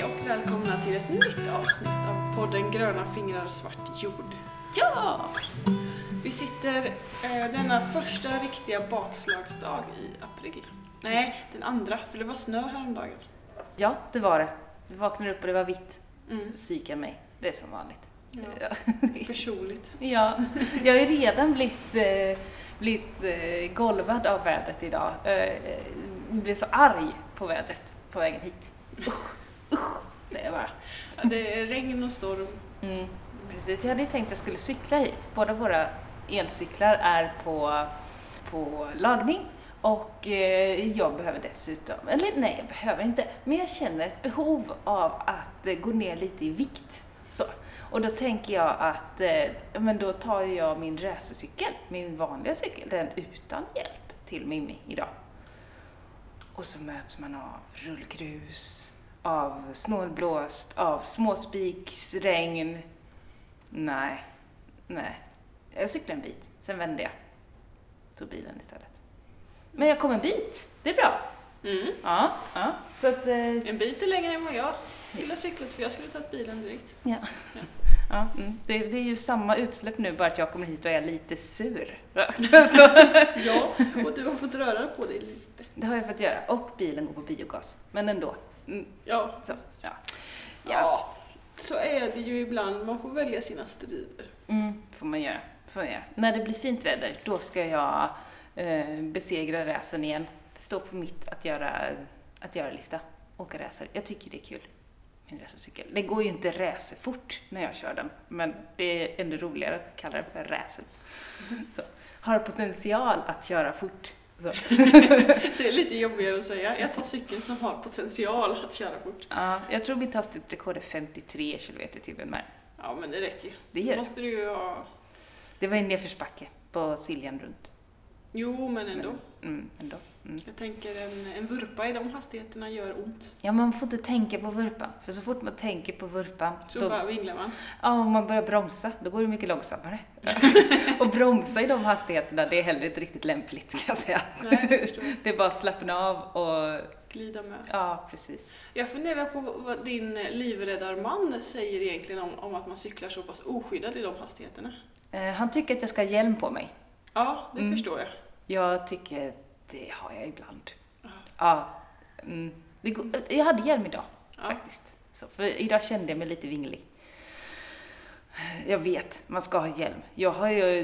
Hej och välkomna till ett nytt avsnitt av podden Gröna fingrar svart jord. Ja! Vi sitter eh, denna första riktiga bakslagsdag i april. Nej, den andra, för det var snö häromdagen. Ja, det var det. Vi vaknade upp och det var vitt. Mm. Psykar mig. Det är som vanligt. Ja. Personligt. ja. jag har ju redan blivit, eh, blivit eh, golvad av vädret idag. Eh, eh, blev så arg på vädret på vägen hit. Usch, usch, säger jag bara. Ja, det är regn och storm. Mm, precis, jag hade ju tänkt att jag skulle cykla hit. Båda våra elcyklar är på, på lagning och eh, jag behöver dessutom, eller nej jag behöver inte, men jag känner ett behov av att eh, gå ner lite i vikt. Så. Och då tänker jag att, eh, men då tar jag min racercykel, min vanliga cykel, den utan hjälp till Mimmi idag. Och så möts man av rullgrus, av snålblåst, av småspiksregn. Nej, nej. Jag cyklade en bit, sen vände jag. Tog bilen istället. Men jag kom en bit, det är bra. Mm. Ja, ja. Så att, eh, En bit är längre än vad jag skulle ha cyklat för jag skulle ha tagit bilen direkt. ja. Ja, mm. det, det är ju samma utsläpp nu, bara att jag kommer hit och är lite sur. Ja, och du har fått röra på dig lite. det har jag fått göra. Och bilen går på biogas. Men ändå. Mm, Ja, så, ja. ja. så är det ju ibland. Man får välja sina strider. Mm, får man göra. Får man göra. När det blir fint väder, då ska jag eh, besegra racen igen. Det står på mitt att göra, att göra lista. Åka racer. Jag tycker det är kul. Min racercykel. Det går ju inte racerfort när jag kör den, men det är ändå roligare att kalla den för racer. Har potential att köra fort. Det är lite jobbigare att säga. Jag tar cykeln som har potential att köra fort. Ja, jag tror mitt hastighetsrekord är 53 km i timmen. Men Ja, men det räcker ju. det gör måste du ju ha... Det var en nedförsbacke på Siljan runt. Jo, men ändå. Mm, ändå. Mm. Jag tänker en, en vurpa i de hastigheterna gör ont. Ja, man får inte tänka på vurpan. För så fort man tänker på vurpan, Så då, bara vinglar man. ja, om man börjar bromsa, då går det mycket långsammare. och bromsa i de hastigheterna, det är heller inte riktigt lämpligt, ska jag säga. Nej, jag. Det är bara att slappna av och, Glida med. ja, precis. Jag funderar på vad din livräddarman säger egentligen om, om att man cyklar så pass oskyddad i de hastigheterna. Eh, han tycker att jag ska ha hjälm på mig. Ja, det Mm. förstår jag. Jag tycker det har jag ibland. Ja. Ja. Mm. Det jag hade hjälm idag, Ja. faktiskt. Så, för idag kände jag mig lite vinglig. Jag vet, man ska ha hjälm. Jag har ju...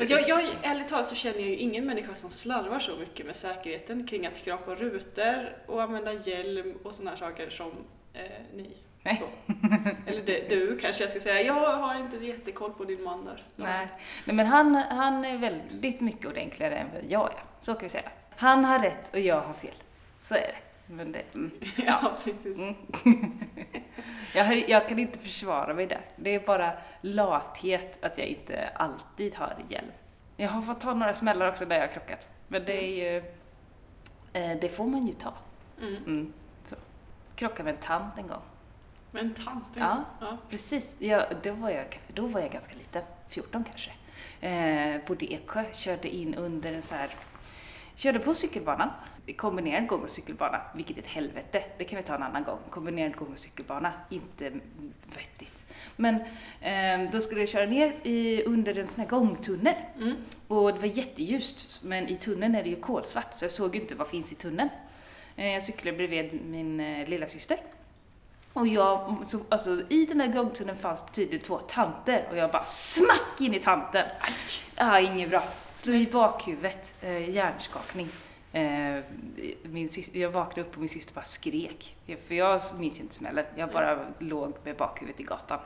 Alltså jag, jag, ärligt talat så känner jag ju ingen människa som slarvar så mycket med säkerheten kring att skrapa rutor och använda hjälm och sådana saker som eh, ni. Nej. Eller det, du kanske jag ska säga. Jag har inte jättekoll på din man där. Nej. Nej, men han, han är väldigt mycket ordentligare än vad jag är. Så kan vi säga. Han har rätt och jag har fel. Så är det. Men det mm. Ja, precis. Mm. jag, jag kan inte försvara mig där. Det är bara lathet att jag inte alltid har hjälm. Jag har fått ta några smällar också där jag har krockat. Men det är ju... Eh, det får man ju ta. Mm. Mm. Så. Krockade med en tant en gång. Men tant. Ja. ja. Precis, ja, då, var jag, då var jag ganska liten, 14 kanske. Eh, bodde i Eksjö, körde in under en så här, körde på cykelbanan, kombinerad gång och cykelbana, vilket är ett helvete, det kan vi ta en annan gång. Kombinerad gång och cykelbana, inte vettigt. Men eh, då skulle jag köra ner i, under en sån här gångtunnel Mm. och det var jätteljust, men i tunneln är det ju kolsvart, så jag såg ju inte vad finns i tunneln. Eh, Jag cyklade bredvid min eh, lilla syster. Och jag, så, alltså, i den här gångtunneln fanns tydligen två tanter och jag bara smack in i tanten. Aj. Ja, inget bra. Slog i bakhuvudet, eh, hjärnskakning. Eh, min syster, jag vaknade upp och min syster bara skrek. För jag minns ju inte smällen, jag bara låg med bakhuvudet i gatan.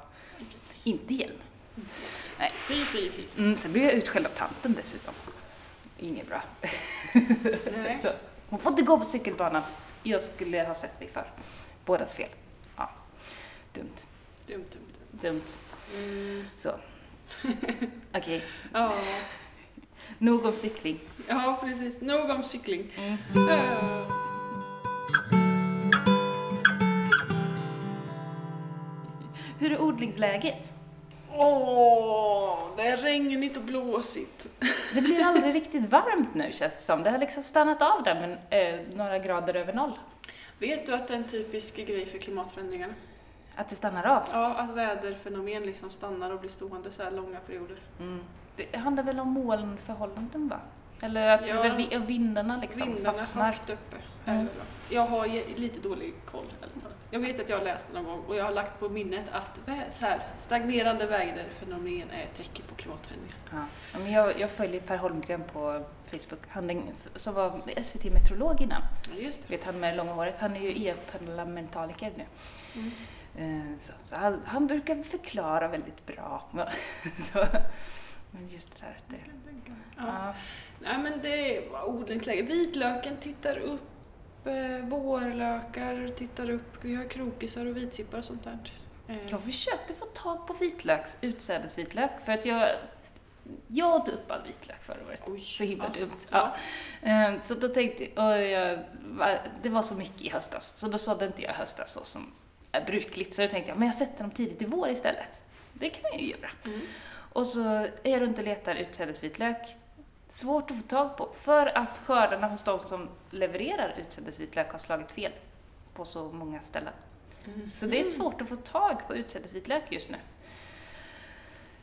Inte hjälm. Fy, fy, fy. Mm, sen blev jag utskälld av tanten dessutom. Inget bra. Nej. Så, hon får inte gå på cykelbanan. Jag skulle ha sett mig för. Bådas fel. Dumt. Dumt, dumt, dumt. Dumt. Mm. Så. Okej, Ja. nog om cykling. ja, precis. Nog om cykling. Mm. Hur är odlingsläget? Åh, det är regnigt och blåsigt. Det blir aldrig riktigt varmt nu känns det som. Det har liksom stannat av där men eh, några grader över noll. Vet du att det är en typisk grej för klimatförändringarna? Att det stannar av. Ja, att väderfenomen liksom stannar och blir stående så här långa perioder. Mm. Det handlar väl om molnförhållanden va? Eller att Ja. det, vi- vindarna liksom Vindarna fastnar. högt uppe. Mm. det. Jag har lite dålig koll. Jag vet att jag har läst det någon gång och jag har lagt på minnet att så här, stagnerande väderfenomen är ett tecken på klimatförändringar. Ja. Men jag, jag följer Per Holmgren på Facebook, han som var SVT-meteorolog innan. Ja, just det. Vet han med långa håret, han är ju EU-parlamentariker nu. Mm. Eh, Så, så han, han brukar förklara väldigt bra. så, men just det där, det, Ja. ja. Nej men det var odlingsläge. Vitlöken tittar upp, eh, vårlökar tittar upp, vi har krokisar och vitsippar och sånt där. Eh, Jag försökte få tag på vitlöks, utsädesvitlök, för att jag, jag åt upp all vitlök förra året. Oj. Så himla Ja. dumt. Ja. Så då tänkte jag, va- det var så mycket i höstas, så då sådde inte jag höstas så som är brukligt. Så då tänkte jag, men jag sätter dem tidigt i vår istället. Det kan jag ju göra. Mm. Och så är jag runt och letar utsädesvitlök. Svårt att få tag på, för att skördarna hos de som levererar utsädesvitlök har slagit fel på så många ställen. Mm. Så det är svårt att få tag på utsädesvitlök just nu.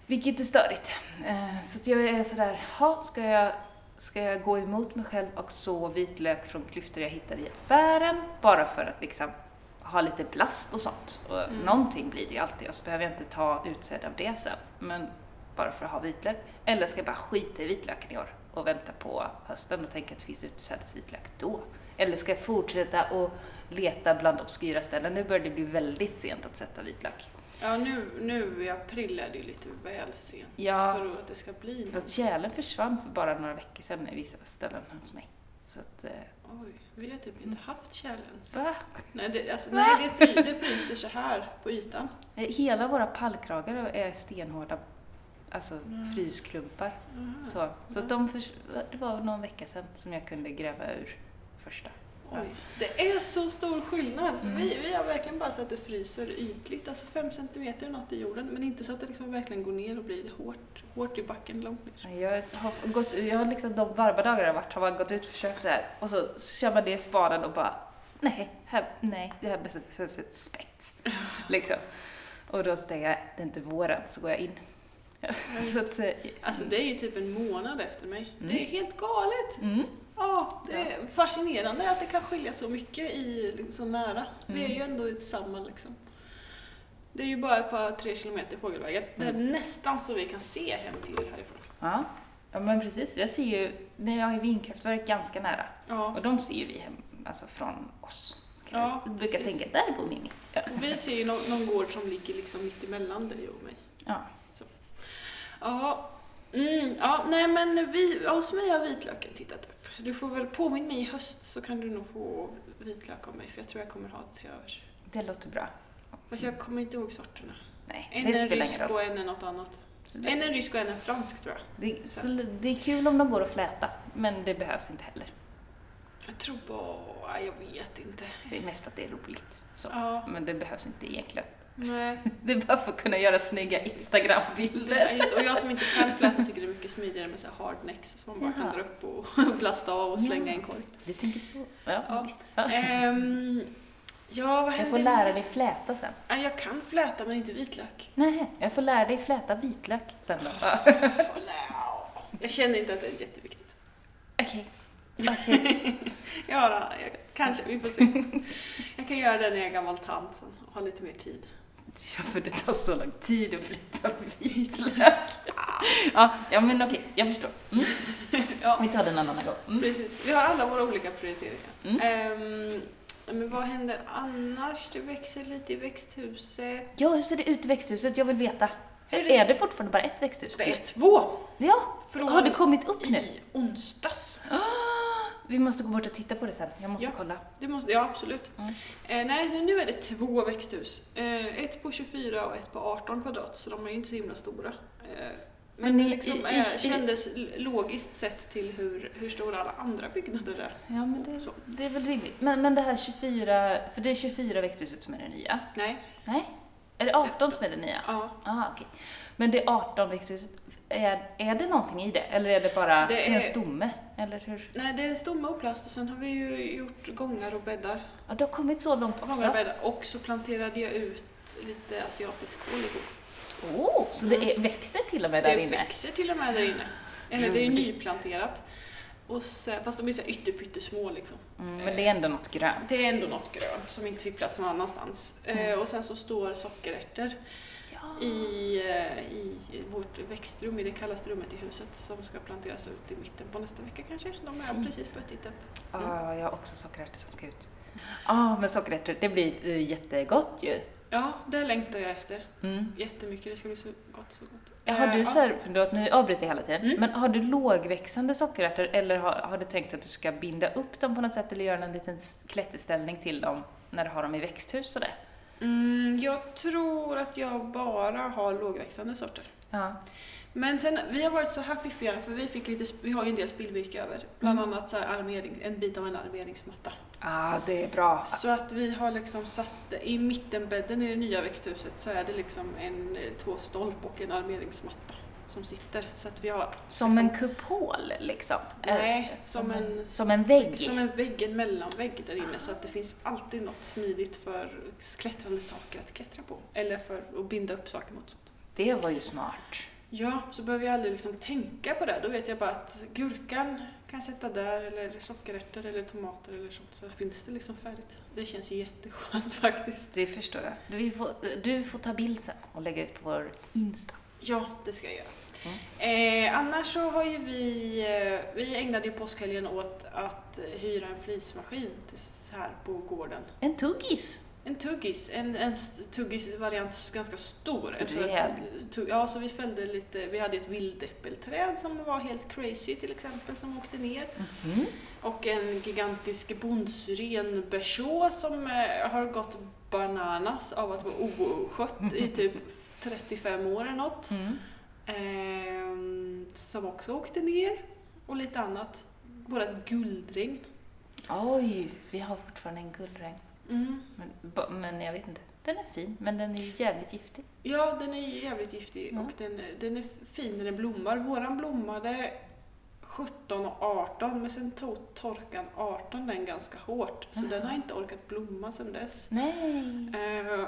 Vilket är störigt. Eh, Så jag är sådär, ha, ska jag, ska jag gå emot mig själv och så vitlök från klyftor jag hittar i affären bara för att liksom ha lite blast och sånt. Och Mm. Någonting blir det alltid och så behöver jag inte ta utsäde av det sen. Men bara för att ha vitlök. Eller ska jag bara skita i vitlöken i år och vänta på hösten och tänka att det finns utsädesvitlök då? Eller ska jag fortsätta och leta bland obskyra ställen? Nu börjar det bli väldigt sent att sätta vitlök. Ja nu, nu i april är det ju lite väl sent Ja. för att det ska bli Fast något. tjälen försvann för bara några veckor sedan i vissa ställen hos mig. Så att, eh, Oj, vi har typ inte haft ens. va? Nej, det, alltså, Va? nej det, fry, det fryser så här på ytan. Hela våra pallkragar är stenhårda alltså Mm. frysklumpar. Aha. Så, så att de förs- det var någon vecka sedan som jag kunde gräva ur första. Oj, det är så stor skillnad. Mm. Vi, vi har verkligen bara så att det fryser ytligt, alltså fem centimeter eller något i jorden, men inte så att det liksom verkligen går ner och blir hårt, hårt i backen långt ner. Jag har gått, jag har liksom de varma dagar jag har varit har man gått ut och försökt så här och så kör man ner spaden och bara nej, här, nej, det här behövs ett spett. Liksom. Och då tänker jag, det är inte våren, så går jag in. så att, eh, Alltså det är ju typ en månad efter mig. Mm. Det är helt galet! mm, Ja, det är fascinerande att det kan skilja så mycket i så nära. Vi är Mm. ju ändå i samma liksom. Det är ju bara ett par tre kilometer fågelvägen. Det är Mm. nästan så vi kan se hem till härifrån. ja. ja, men precis. Jag ser ju, jag har vindkraftverk ganska nära Ja, och de ser ju vi hem, alltså från oss. Så Ja, jag brukar precis. tänka, där bor Mimmi. Ja. och vi ser ju någon, någon gård som ligger liksom mitt emellan dig och mig. Ja. Ja, mm, ja nej men vi, hos mig har vitlöken tittat upp. Du får väl påminna mig i höst så kan du nog få vitlök av mig för jag tror jag kommer ha till övers. Det låter bra. Fast jag kommer inte ihåg sorterna. Nej, En det är spelar rysk och en är något annat. Så det- En är rysk och en är fransk tror jag. Det, så det är kul om de går att fläta, men det behövs inte heller. Jag tror bara, jag vet inte. Det är mest att det är roligt. Så. Ja, Men det behövs inte egentligen. Nej. Det är bara för att kunna göra snygga Ja, Instagram-bilder. just, det. och jag som inte kan fläta tycker det är mycket smidigare med så här hardnecks som man bara Jaha. kan dra upp och blasta av och slänga i en korg. Du tänker så? Ja, Ja. Ja. Ehm, ja, vad Jag hände? får lära dig fläta sen. Ja, jag kan fläta men inte vitlök. Nej, jag får lära dig fläta vitlök sen då. Ja. Jag känner inte att det är jätteviktigt. Okej. Okej. Ja, då, jag, kanske, vi får se. Jag kan göra det när jag är gammal tant sen och har lite mer tid. Ja, för det tar så lång tid att flytta vitlök. Ja, ja men okej, jag förstår. Mm. Ja, Vi tar den en annan gång. Mm. precis. Vi har alla våra olika prioriteringar. Mm. Ehm, men vad händer annars? Det växer lite i växthuset. Ja, hur ser det ut i växthuset? Jag vill veta. Är det- Är det fortfarande bara ett växthus? Det är två! Ja, Från har det kommit upp nu? i onsdags. Vi måste gå bort och titta på det sen. Jag måste Ja. kolla. Det måste, ja, absolut. Mm. Eh, nej, nu är det två växthus. Eh, ett på 24 och ett på 18 kvadrat, så de är ju inte så himla stora. Eh, men Men det i- liksom, i- eh, kändes logiskt sett till hur, hur stora alla andra byggnader är. Ja, men det, Så. det är väl rimligt. Men, men det här 24, för det är 24 växthuset som är det nya? Nej, Nej? Är det 18 som är det nya? ja. Ah, okej. Men det är 18 växthuset. är, är det någonting i det? Eller är det bara Det en är- stomme? Eller hur? Nej, det är en stomme och plast och sen har vi ju gjort gångar och bäddar. Ja, det har kommit så långt Gångar och, också. bäddar. och så planterade jag ut lite asiatisk igår. Oh, så det är, växer till och med där det inne? växer till och med där inne. Eller det är nyplanterat. Och sen, fast de är så ytterpyttesmå liksom. Mm, men det är ändå något grönt. Det är ändå något grönt som inte fick plats någon annanstans. Mm. Eh, och sen så står sockerärtor Ja. i, eh, i vårt växtrum, i det kallaste rummet i huset som ska planteras ut i mitten på nästa vecka kanske. De har Fint. precis börjat titta upp. Ja, jag har också sockerärtor som ska ut. Ja, men sockerärtor, det blir jättegott ju. Ja, det längtar jag efter. Mm. Jättemycket, det ska bli så gott, så gott. Har du så här, förlåt nu avbryter jag hela tiden, Mm. men har du lågväxande sockerärtor eller har, har du tänkt att du ska binda upp dem på något sätt eller göra en liten klätterställning till dem när du har dem i växthus det? Mm, jag tror att jag bara har lågväxande sorter. Ja. Men sen, vi har varit så här fiffiga, för vi, fick lite, vi har ju en del spillvirke över. Bland Mm. annat så armering, en bit av en armeringsmatta. Ah, det är bra. Så att vi har liksom satt, i mittenbädden i det nya växthuset så är det liksom en eh, två stolp och en armeringsmatta som sitter. Så att vi har Som liksom- en kupol liksom? Nej, Eh, som en- Som en vägg? som en vägg, en mellanvägg där inne så att det finns alltid något smidigt för klättrande saker att klättra på. Eller för att binda upp saker mot sånt. Det var ju smart. Ja, så behöver jag aldrig liksom tänka på det. Då vet jag bara att gurkan kan jag sätta där, eller sockerärtor eller tomater eller sånt. Så finns det liksom färdigt. Det känns jätteskönt faktiskt. Det förstår jag. Du får, du får ta bild sen och lägga ut på vår Insta. Ja, det ska jag göra. Mm. Eh, annars så har ju vi, eh, vi ägnade ju påskhelgen åt att eh, hyra en flismaskin här på gården. En tuggis! En tuggis, en, en tuggis-variant ganska stor. En sån här Rejäl. tu- Ja, så vi fällde lite, vi hade ett vildäppelträd som var helt crazy till exempel som åkte ner. Mhm. Och en gigantisk bondsyren berså som eh, har gått bananas av att vara oskött i typ 35 år eller något. Mm. Ehm, som också åkte ner. Och lite annat. Vårat guldregn. Oj, vi har fortfarande en guldregn. Mm. Men, men jag vet inte. Den är fin, men den är ju jävligt giftig. Ja, den är jävligt giftig Ja. och den, den är fin när den blommar. Våran blommade 17 och 18 men sen tog torkan 18 den ganska hårt. Så Jaha. den har inte orkat blomma sen dess. Nej. Eh,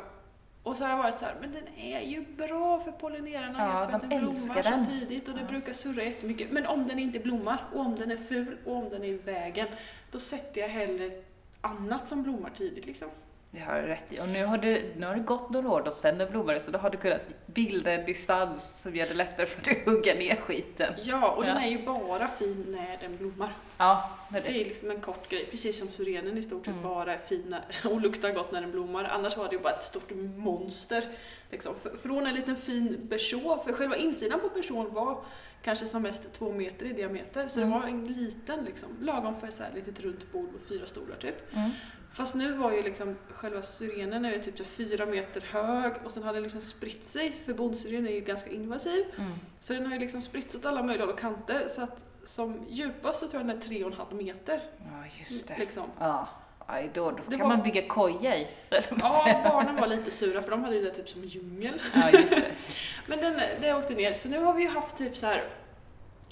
och så har jag varit så här, men den är ju bra för pollinerarna Ja, just för att de den älskar blommar den. så tidigt och det Ja. brukar surra jättemycket. Men om den inte blommar och om den är ful och om den är i vägen, då sätter jag hellre annat som blommar tidigt liksom. Det har du rätt i. Och nu har, det, nu har det gått några år då sen den blommade, så då har du kunnat bilda en distans som gör det lättare för dig att hugga ner skiten. Ja, och den Ja. är ju bara fin när den blommar. Ja, det är Det det. är liksom en kort grej, precis som syrenen i stort sett Mm. bara är fin och luktar gott när den blommar. Annars var det ju bara ett stort monster. Liksom. Från en liten fin berså, för själva insidan på bersån var kanske som mest två meter i diameter. Så Mm. det var en liten, liksom, lagom för ett litet runt bord och fyra stolar typ. Mm. Fast nu var ju liksom själva syrenen är typ fyra meter hög och sen har den liksom spritt sig, för bondsyren är ju ganska invasiv. Mm. Så den har ju liksom spritts åt alla möjliga håll och kanter så att som djupast så tror jag den är tre och en halv meter. Ja, just det. Liksom. Ja, Aj, då, då kan var- man bygga koja i. Ja, barnen var lite sura för de hade ju det typ som en djungel. ja, just det. Men den, det åkte ner, så nu har vi ju haft typ så här.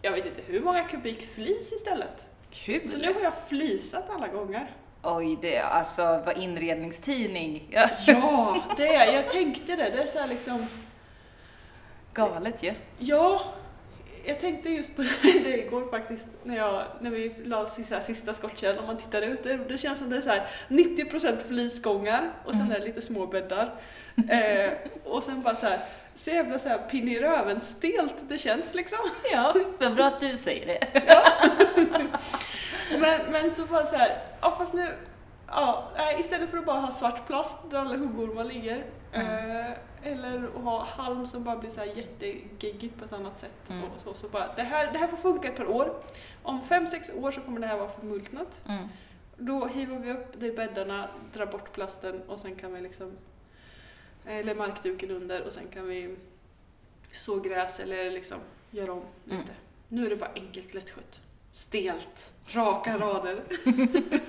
jag vet inte hur många kubik flis istället. Kul! Så nu har jag flisat alla gånger. Oj, det är alltså, vad inredningstidning. Ja. Ja, det jag tänkte det. Det är så här liksom, Galet ju. ja, jag tänkte just på det igår faktiskt när, jag, när vi la sista, sista skottkärran och man tittar ut. Det, det känns som det är så här 90% flisgångar och sen Mm. är det lite små bäddar. Eh, och sen bara så här, så jävla så här pinn i röven stelt det känns liksom. Ja, vad bra att du säger det. Men, men så bara så här, ja fast nu, ja, istället för att bara ha svart plast där alla huggormar ligger, Mm. eh, eller att ha halm som bara blir så här jättegeggigt på ett annat sätt. Mm. Och så, så bara, det, här, det här får funka ett par år. Om fem sex år så kommer det här vara förmultnat. Mm. Då hivar vi upp det i bäddarna, drar bort plasten och sen kan vi liksom, eller markduken under och sen kan vi så gräs eller liksom göra om lite. Mm. Nu är det bara enkelt lättskött. stelt, raka rader.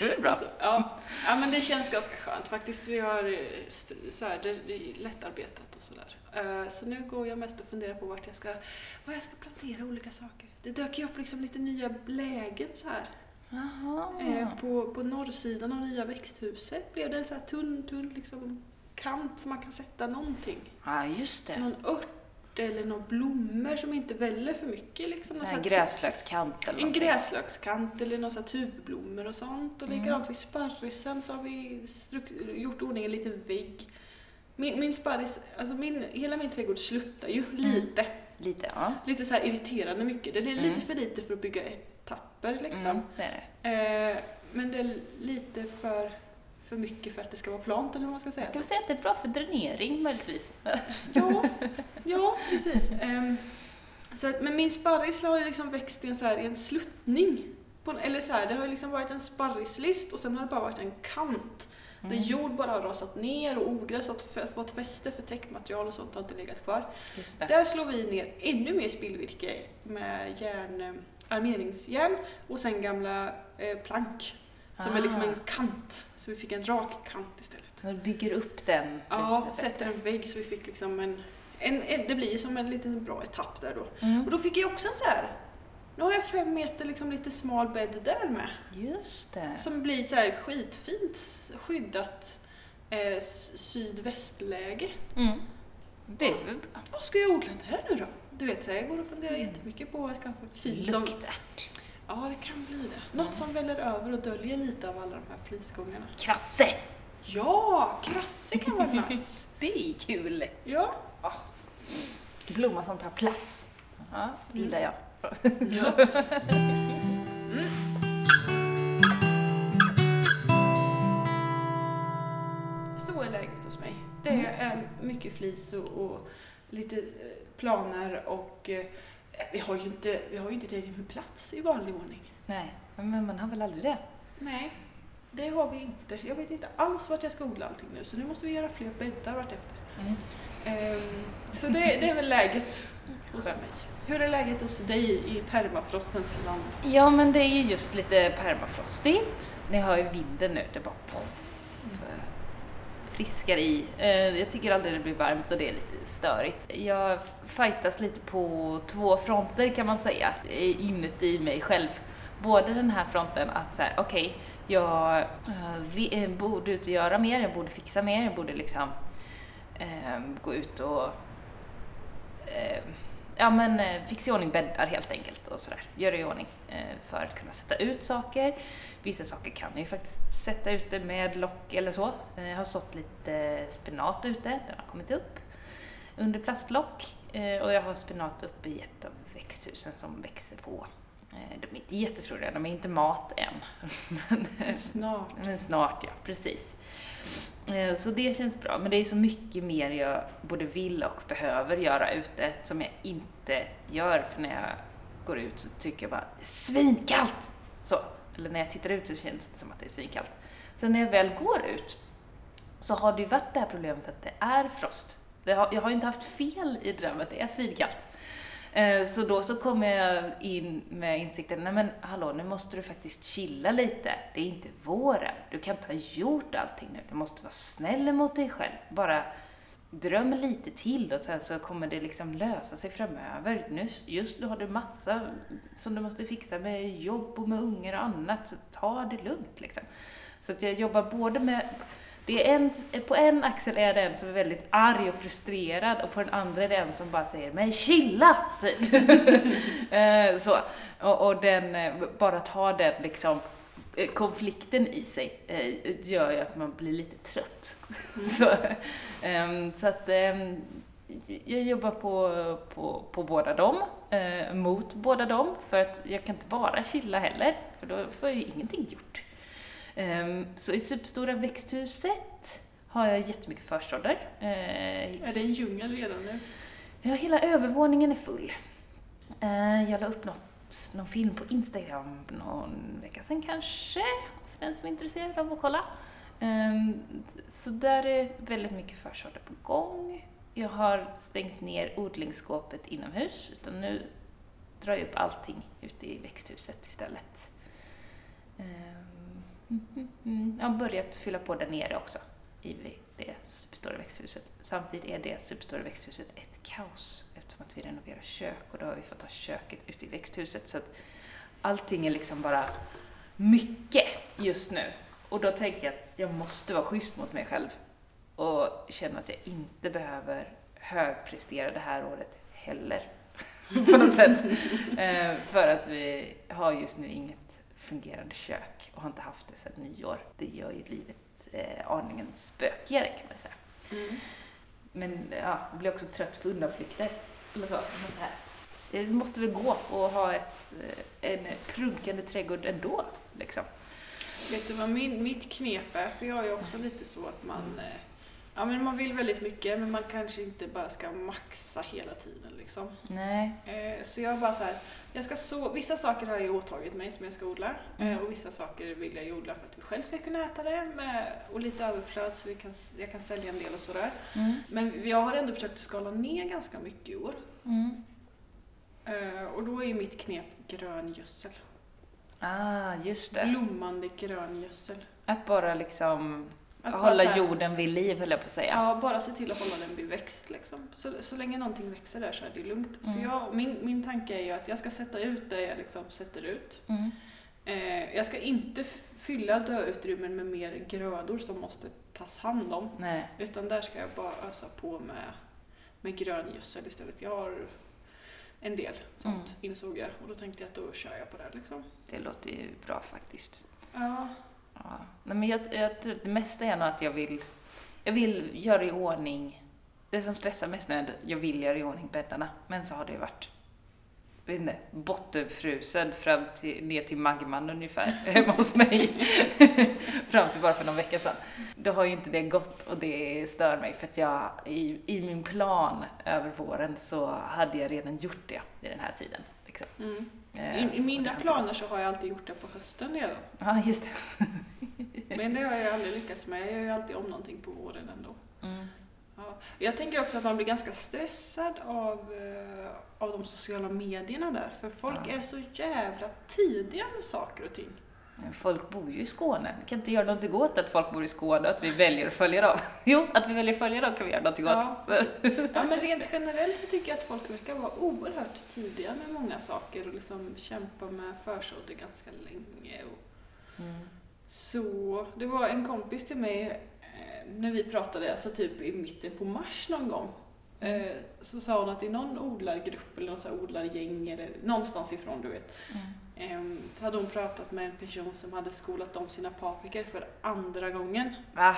Det är bra. Så, ja. ja, men det känns ganska skönt faktiskt. Vi har eh, så här, det är lättarbetat och sådär. Eh, Så nu går jag mest och funderar på vart jag ska, var jag ska plantera olika saker. Det dök ju upp liksom lite nya lägen så här. Jaha. Eh, På, på norrsidan av nya växthuset blev det en så här tunn, tunn liksom kant som man kan sätta någonting. Ja, just det. Någon ört eller några blommor som inte väller för mycket. Liksom. Här gräslökskant eller en gräslökskant eller några tuvblommor och sånt. Och Mm. likadant vid sparrisen så har vi gjort ordning en liten vägg. Min, min sparris, alltså min, hela min trädgård sluttar ju lite. Lite, ja. Lite så här irriterande mycket. Det är Mm. lite för lite för att bygga etapper liksom. Mm, det det. Eh, men det är lite för, för mycket för att det ska vara plant eller vad man ska säga. Kan vi säga att det är bra för dränering möjligtvis? Ja, ja precis. Ehm, så att, men min sparris har ju liksom växt i en, så här, i en sluttning. På, eller så här, det har ju liksom varit en sparrislist och sen har det bara varit en kant. Där Mm, jord bara har rasat ner och ogräs har fått- fäste för täckmaterial och sånt har inte legat kvar. Där slår vi ner ännu mer spillvirke med järn, eh, armeringsjärn och sen gamla eh, plank. Som är liksom Ah. en kant. Så vi fick en rak kant istället. Du bygger upp den Ja, sätter en vägg så vi fick liksom en, en, en det blir som en liten bra etapp där då. Mm. Och då fick jag också en så här. Nu har jag fem meter liksom lite smal bädd där med. Just det. Som blir så här skitfint skyddat eh, sydvästläge. Mm. Det är väl bra. Vad ska jag odla där nu då? Du vet, så här, jag går och funderar Mm. jättemycket på vad jag ska ha för fint som... Ja, det kan bli det. Något som väller över och döljer lite av alla de här flisgångarna. Krasse! Ja, krasse kan vara nice. Det är kul. Ja, Blomma som tar plats. Ja, det gillar jag. ja precis. Mm. Så är läget hos mig. Det Mm. är mycket flis och, och lite eh, planer och eh, vi har ju inte, vi har ju inte tillräckligt med plats i vanlig ordning. Nej, men man har väl aldrig det? Nej, det har vi inte. Jag vet inte alls vart jag ska odla allting nu så nu måste vi göra fler bäddar vartefter. Mm. Ehm, så det, det är väl läget hos mig. Hur är läget hos dig i permafrostens land? Ja, men det är ju just lite permafrostigt. Ni hör ju vinden nu, det bara poff, friskare i. Eh, jag tycker aldrig det blir varmt och det är lite störigt. Jag fightas lite på två fronter kan man säga, inuti mig själv. Både den här fronten att så här, okej, jag eh, vi, eh, borde ut och göra mer, jag borde fixa mer, jag borde liksom eh, gå ut och eh, ja men fixa i ordning bäddar helt enkelt och sådär. Göra i ordning eh, för att kunna sätta ut saker. Vissa saker kan jag ju faktiskt sätta ute med lock eller så. Eh, Jag har sått lite spenat ute, den har kommit upp under plastlock. Eh, Och jag har spenat uppe i ett av växthusen som växer på. Eh, De är inte jättefrodiga, de är inte mat än. Men, eh, Snart. men snart, ja. Precis. Eh, Så det känns bra. Men det är så mycket mer jag både vill och behöver göra ute som jag inte gör. För när jag går ut så tycker jag bara svinkallt! Så. Eller när jag tittar ut så känns det som att det är svinkallt. Sen när jag väl går ut så har det ju varit det här problemet att det är frost. Det har, jag har inte haft fel i det där med att det är svinkallt. Eh, så då så kommer jag in med insikten, nej men hallå, nu måste du faktiskt chilla lite. Det är inte våren. Du kan inte ha gjort allting nu. Du måste vara snäll mot dig själv. Bara dröm lite till och sen så kommer det liksom lösa sig framöver. Nu, just nu har du massa som du måste fixa med jobb och med ungar och annat, så ta det lugnt liksom. Så att jag jobbar både med det är en, på en axel är det en som är väldigt arg och frustrerad och på den andra är det en som bara säger ”men chilla!” typ. Så. Och, och den, eh, bara ta den liksom, konflikten i sig eh, gör ju att man blir lite trött. så, ehm, så att ehm, jag jobbar på, på, på båda dem, eh, mot båda dem, för att jag kan inte bara chilla heller, för då får jag ju ingenting gjort. Ehm, Så i superstora växthuset har jag jättemycket försådder. Eh, Är det en djungel redan nu? Ja, hela övervåningen är full. Eh, Jag la upp något, någon film på Instagram någon vecka sedan kanske, för den som är intresserad av att kolla. Ehm, så där är väldigt mycket försådder på gång. Jag har stängt ner odlingsskåpet inomhus, utan nu drar jag upp allting ute i växthuset istället. Ehm, mhm, jag har börjat fylla på där nere också, i det superstora växthuset. Samtidigt är det superstora växthuset ett kaos eftersom att vi renoverar kök och då har vi fått ha köket ute i växthuset. Så att allting är liksom bara mycket just nu. Och då tänker jag att jag måste vara schysst mot mig själv och känna att jag inte behöver högprestera det här året heller. på något sätt. Eh, för att vi har just nu inget fungerande kök och har inte haft det sedan nyår. Det gör ju livet eh, aningen spökigare kan man säga. Mm. Men ja, jag blir också trött på undanflykter. Eller så. Men så här. Det måste väl gå att ha ett, eh, en prunkande trädgård ändå. Liksom. Vet du vad min, mitt knep är? För jag är också lite så att man, eh, ja, men man vill väldigt mycket men man kanske inte bara ska maxa hela tiden. Liksom. Nej. Eh, så jag bara så här, jag ska så, vissa saker har jag ju åtagit mig som jag ska odla eh, Mm. och vissa saker vill jag ju odla för att vi själv ska kunna äta det med, och lite överflöd så vi kan, jag kan sälja en del och sådär. Mm. Men jag har ändå försökt skala ner ganska mycket i år. Mm. Eh, och då är mitt knep grön gödsel. Ah, just det. Blommande grön gödsel. Att bara liksom Att hålla så här- jorden vid liv, höll jag på att säga. Ja, bara se till att hålla den vid växt. Liksom. Så, så länge någonting växer där så är det lugnt. Så Mm. jag, min, min tanke är ju att jag ska sätta ut det jag liksom sätter ut. Mm. Eh, jag ska inte fylla döutrymmen med mer grödor som måste tas hand om. Nej. Utan där ska jag bara ösa på med, med grön gödsel istället. Jag har en del sånt Mm. insåg jag och då tänkte jag att då kör jag på det. Liksom. Det låter ju bra faktiskt. Ja. Ja. Nej, men jag, jag tror att det mesta är nog att jag vill, jag vill göra i ordning, det som stressar mest nu är att jag vill göra i ordning bäddarna, men så har det ju varit vet inte, bottenfrusen fram till, ner till magman ungefär hemma hos mig. fram till bara för någon vecka sedan. Då har ju inte det gått och det stör mig för att jag i, i min plan över våren så hade jag redan gjort det i den här tiden. Liksom. Mm. Eh, I, I det mina planer så har jag alltid gjort det på hösten redan. Ja, just det. Men det har jag aldrig lyckats med. Jag gör ju alltid om någonting på våren ändå. Mm. Ja. Jag tänker också att man blir ganska stressad av, eh, av de sociala medierna där. För folk Ja. är så jävla tidiga med saker och ting. Men folk bor ju i Skåne. Vi kan inte göra någonting åt att folk bor i Skåne att vi väljer att följa dem. Jo, att vi väljer att följa dem kan vi göra någonting Ja. åt. Ja, men rent generellt så tycker jag att folk verkar vara oerhört tidiga med många saker och liksom kämpa med försådder ganska länge. Och Mm. så det var en kompis till mig eh, när vi pratade, alltså typ i mitten på mars någon gång. Eh, så sa hon att i någon odlargrupp eller någon så odlargäng eller någonstans ifrån du vet. Mm. Ehm, så hade hon pratat med en person som hade skolat om sina paprikor för andra gången. Va?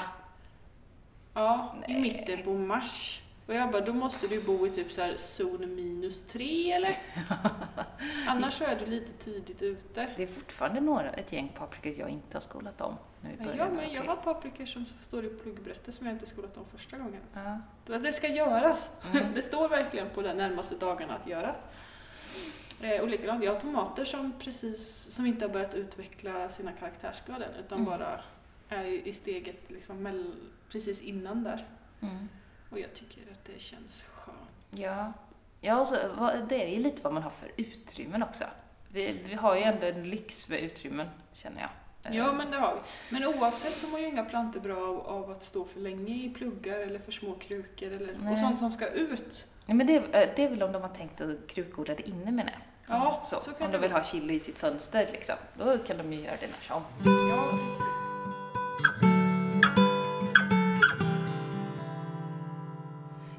Ja, i Nej. mitten på mars. Och jag bara, då måste du bo i typ så här zon minus tre eller? Annars så är du lite tidigt ute. Det är fortfarande några, ett gäng paprikor jag inte har skolat om nu i Ja, början men jag har paprikor som står i pluggbrättet som jag inte skolat om första gången. Ja. Ja. Det ska göras. Mm. Det står verkligen på de närmaste dagarna att göra. Eh, och likadant, jag har tomater som precis, som inte har börjat utveckla sina karaktärsblad än, utan Mm. bara är i, i steget liksom mell, precis innan där. Mm. Och jag tycker att det känns skönt. Ja, ja och så, det är ju lite vad man har för utrymmen också. Vi, vi har ju ändå en lyx med utrymmen, känner jag. Ja, men det har vi. Men oavsett så mår ju inga plantor bra av, av att stå för länge i pluggar eller för små krukor eller, och sånt som ska ut. Nej, men det, är- det är väl om de har tänkt att krukodla det inne menar jag. Ja, så, så kan om det de vill ha chili i sitt fönster liksom, då kan de ju göra det när som. Ja, precis.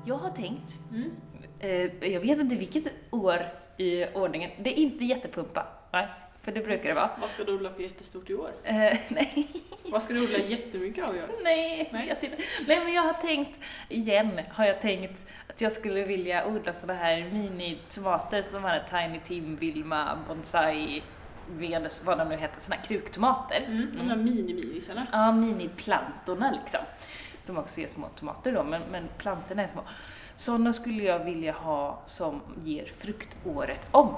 Jag har tänkt, Mm. eh, jag vet inte vilket år i ordningen, det är inte jättepumpa, nej, för det brukar det vara. Vad ska du odla för jättestort i år? Eh, nej, Vad ska du odla jättemycket av i år? nej, Nej. Jag nej, men jag har tänkt, igen har jag tänkt jag skulle vilja odla sådana här mini-tomater som här Tiny Tim, Vilma, Bonsai, Venus, vad de nu heter, sådana här kruktomater. Mm. De där mini-minisarna. Ja, miniplantorna liksom. Som också är små tomater då, men, men plantorna är små. Sådana skulle jag vilja ha som ger frukt året om.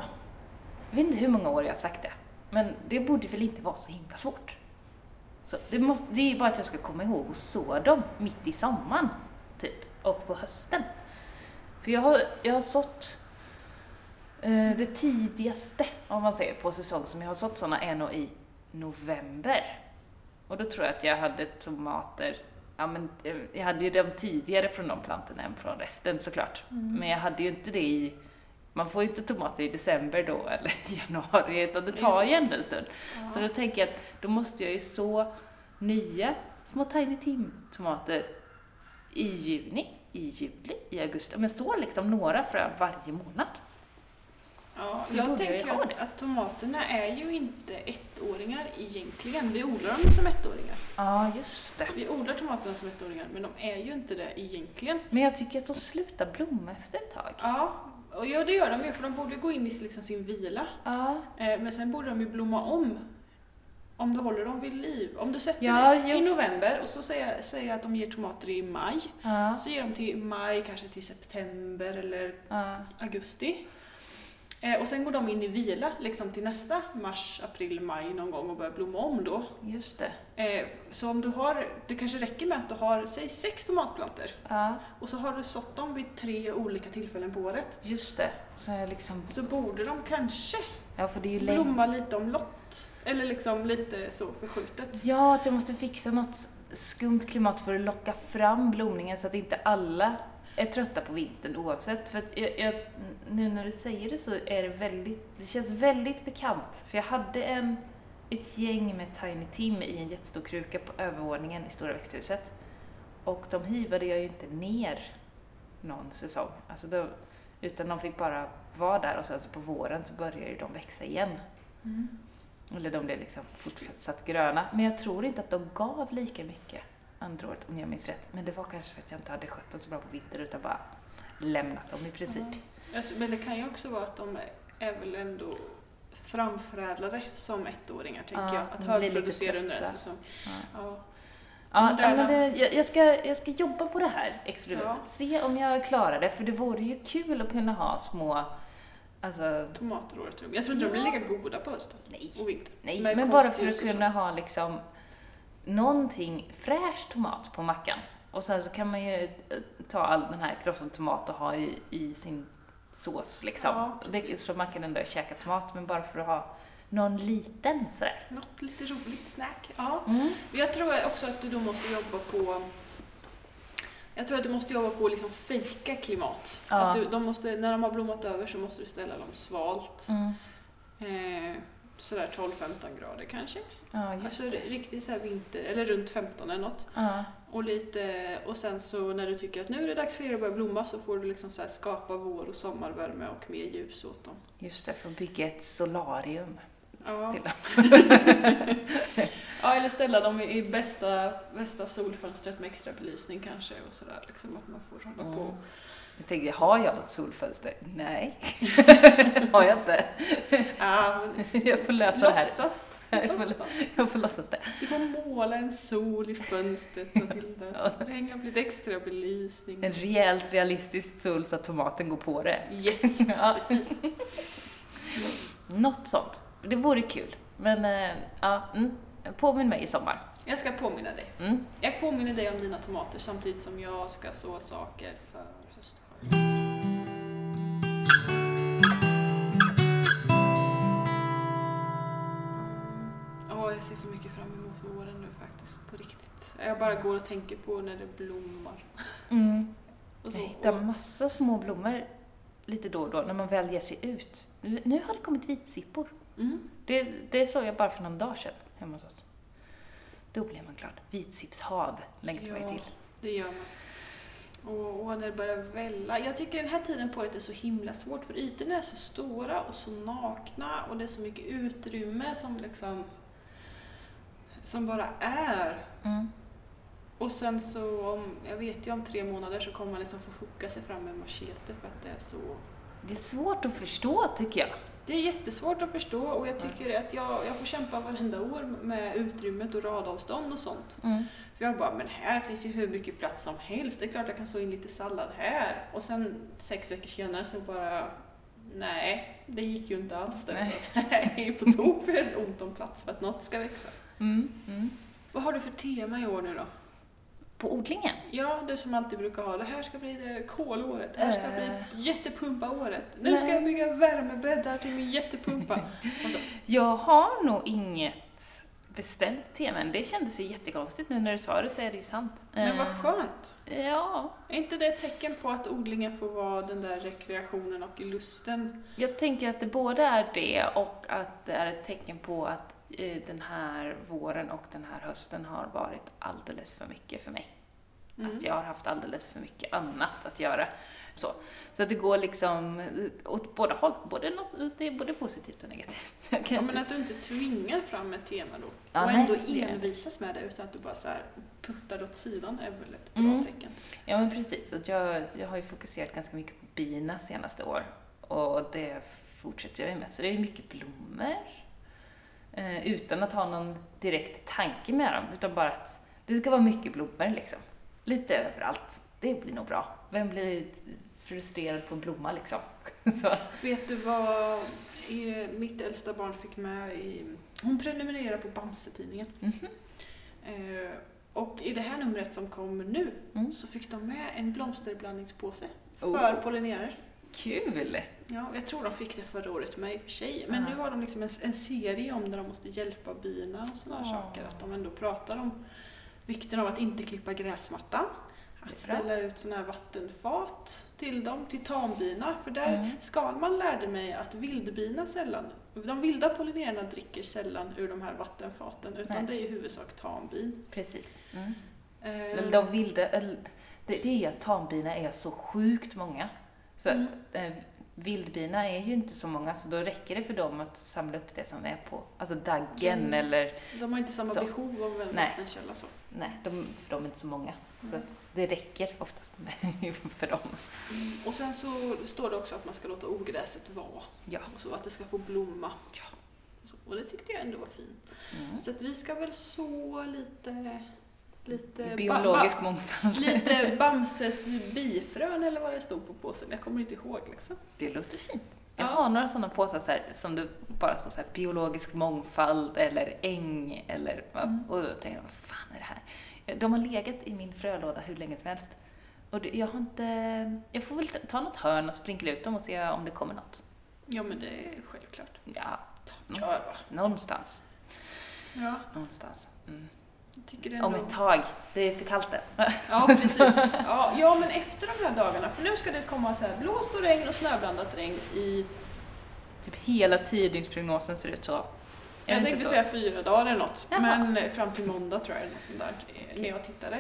Jag vet inte hur många år jag har sagt det, men det borde väl inte vara så himla svårt. Så det, måste, det är bara att jag ska komma ihåg att så dem mitt i sommaren, typ, och på hösten. För jag har, jag har sått Eh, Det tidigaste, om man säger, på säsong som jag har sått sådana är nog i november. Och då tror jag att jag hade tomater, ja men eh, jag hade ju dem tidigare från de plantorna än från resten såklart. Men jag hade ju inte det i, man får ju inte tomater i december då eller januari, utan det tar ju ändå en stund. Så då tänker jag att då måste jag ju så nya små Tiny Tim-tomater i juni, i juli, i augusti. Men så liksom några frön varje månad. Ja, Så jag jag tänker ha att, att tomaterna är ju inte ettåringar egentligen. Vi odlar dem som ettåringar. Ja, just det. Vi odlar tomaterna som ettåringar, men de är ju inte det egentligen. Men jag tycker att de slutar blomma efter ett tag. Ja, och ja det gör de ju, för de borde gå in i liksom sin vila. Ja, Eh, Men sen borde de ju blomma om. Om du håller dem vid liv. Om du sätter Ja, det i november och så säger säger att de ger tomater i maj. ja, Så ger de till maj, kanske till september eller ja. augusti. Eh, och sen går de in i vila liksom till nästa mars, april, maj någon gång och börjar blomma om då. Just det. Eh, så om du har, det kanske räcker med att du har, säg sex tomatplantor Ja, och så har du sått dem vid tre olika tillfällen på året. just det. Så liksom, Så borde de kanske ja för det är ju länge. blomma lite omlott. Eller liksom lite så förskjutet. Ja, att jag måste fixa något skumt klimat för att locka fram blomningen så att inte alla är trötta på vintern oavsett. För att jag, jag, nu när du säger det så är det väldigt, det känns väldigt bekant. För jag hade en, ett gäng med Tiny Tim i en jättestor kruka på övervåningen i stora växthuset. Och de hivade jag ju inte ner någon säsong. Alltså då, utan de fick bara vara där och sen så på våren så började de växa igen. Eller de blev liksom fortsatt gröna. Men jag tror inte att de gav lika mycket andra året om jag minns rätt. Men det var kanske för att jag inte hade skött dem så bra på vintern utan bara lämnat dem i princip. Alltså, men det kan ju också vara att de är väl ändå framförädlade som ettåringar, tänker Ja, jag. Att högproducera under en säsong. Ja. Ja. Ja, Men det, jag, jag, ska, jag ska jobba på det här experimentet. Ja. Se om jag klarar det. För det vore ju kul att kunna ha små... Alltså, Tomater året runt. Jag tror inte de blir lika goda på hösten nej. och vintern. Nej, men bara för att kunna ha liksom någonting fräsch tomat på mackan. Och sen så kan man ju eh, ta all den här krossad tomat och ha i, i sin sås liksom. Ja, det, så man kan ändå käka tomat, men bara för att ha någon liten sådär. Något lite roligt snack. Ja. Mm. Jag tror också att du då måste jobba på jag tror att du måste jobba på att liksom fejka klimat. Ja. Att du, de måste, när de har blommat över så måste du ställa dem svalt. Mm. Eh, sådär 12-15 grader kanske. Ja, Alltså det. riktigt så här vinter, eller runt 15 eller något. Ja. Och, lite, och sen så när du tycker att nu är det dags för er att börja blomma så får du liksom så skapa vår och sommarvärme och mer ljus åt dem. Just det, för att bygga ett solarium Ja, till dem. ja eller ställa dem i, bästa, bästa solfönstret med extra belysning kanske och sådär. Liksom att man får hålla på. Mm. Jag tänkte, har jag något solfönster? Nej, har jag inte. Ja, Jag får lösa det här. låtsas. Jag får, låtsas. jag får låtsas det. Du får måla en sol i fönstret Matilda, så får det hänga upp lite extra belysning. En rejält realistisk sol så att tomaten går på det. Yes, Ja. precis. Något sånt. Det vore kul. Men eh, ja, mm. påminn mig i sommar. Jag ska påminna dig. Mm. Jag påminner dig om dina tomater samtidigt som jag ska så saker för höstskörd. Ja, jag ser så mycket fram emot våren nu faktiskt, på riktigt. Jag bara går och tänker på när det blommar. Mm. Jag hittar massa små blommor lite då och då när man väl ger sig ut. Nu, nu har det kommit vitsippor. Mm, Det, det såg jag bara för någon dag sedan hemma hos oss. Då blev man glad. Vitsippshav längtar man Ja. till. det gör man. Och, och när det börjar välla. Jag tycker den här tiden på året är så himla svårt för ytorna är så stora och så nakna och det är så mycket utrymme som liksom som bara är. Mm. Och sen så, om, jag vet ju om tre månader så kommer man liksom få hugga sig fram med machete för att det är så... Det är svårt att förstå tycker jag. Det är jättesvårt att förstå och jag tycker att jag, jag får kämpa varenda år med utrymmet och radavstånd och sånt. Mm. För jag bara, men här finns ju hur mycket plats som helst. Det är klart jag kan så in lite sallad här. Och sen sex veckor senare så bara, nej, det gick ju inte alls. Det är på tok för ont om plats för att något ska växa. Mm. Mm. Vad har du för tema i år nu då? På odlingen? Ja, du som alltid brukar ha det här ska bli det kolåret, det här ska bli Eh. jättepumpa-året. Nu ska jag bygga värmebäddar till min jättepumpa. Och så. Jag har nog inget bestämt tema, men det kändes ju jättekonstigt nu när du sa det så är det ju sant. Men vad Eh, skönt! Ja, Är inte det ett tecken på att odlingen får vara den där rekreationen och lusten? jag tänker att det både är det och att det är ett tecken på att den här våren och den här hösten har varit alldeles för mycket för mig. Mm. Att jag har haft alldeles för mycket annat att göra. Så, så att det går liksom åt båda håll. Både något, det är både positivt och negativt. Ja, men att du inte tvingar fram ett tema då Ja, och nej, ändå det. envisas med det utan att du bara så här puttar det åt sidan är väl ett bra Mm. tecken. Ja men precis, att jag, jag har ju fokuserat ganska mycket på bina senaste år och det fortsätter jag ju med. Så det är mycket blommor eh, utan att ha någon direkt tanke med dem, utan bara att det ska vara mycket blommor liksom. Lite överallt. Det blir nog bra. Vem blir frustrerad på en blomma liksom? Så. Vet du vad mitt äldsta barn fick med i... Hon prenumererar på Bamse-tidningen. Mhm. Eh, och i det här numret som kommer nu Mm. så fick de med en blomsterblandningspåse Oh. för pollinerare. Kul! Ja, jag tror de fick det förra året med i och för sig. Men Ja. nu har de liksom en, en serie om där de måste hjälpa bina och sådana Ja. saker. Att de ändå pratar om vikten av att inte klippa gräsmattan. Att ställa ut sådana här vattenfat till dem, till tambina. För där, Mm. Skalman lärde mig att vildbina sällan, de vilda pollinerarna dricker sällan ur de här vattenfaten. Utan Nej. det är i huvudsak tambin. Precis. Mm. Eh, de vilda, det, det är att tambina är så sjukt många. Så Mm. att, eh, vildbina är ju inte så många, så då räcker det för dem att samla upp det som är på, alltså daggen Mm. eller, De har inte samma Så. behov av en Nej. vattenkälla. Så. nej, de, för de är inte så många. Så Mm. att det räcker oftast för dem. Och sen så står det också att man ska låta ogräset vara. Ja. Och så att det ska få blomma. Ja. Och, så. och det tyckte jag ändå var fint. Mm. Så att vi ska väl så lite... lite Biologisk ba, mångfald. ba, Lite Bamses bifrön eller vad det stod på påsen. Jag kommer inte ihåg liksom. Det låter fint. Jag Ja. har några sådana påsar så här, som det bara står så här, biologisk mångfald eller äng eller Mm. och då tänker jag, vad fan är det här? De har legat i min frölåda hur länge som helst. Och jag har inte, jag får väl ta något hörn och sprinkla ut dem och se om det kommer något. Ja men det är självklart. Ja, Kör bara. någonstans. Ja, Någonstans. Mm. Det är Om ändå- ett tag. Det är för kallt där. Ja, precis. Ja, ja, men efter de här dagarna, för nu ska det komma så här blåst och regn och snöblandat regn i, Typ hela tiodygnsprognosen ser ut så. Är det jag inte tänkte så? säga fyra dagar eller något, Jaha. men fram till måndag tror jag, eller något sånt där, eh, när jag tittade.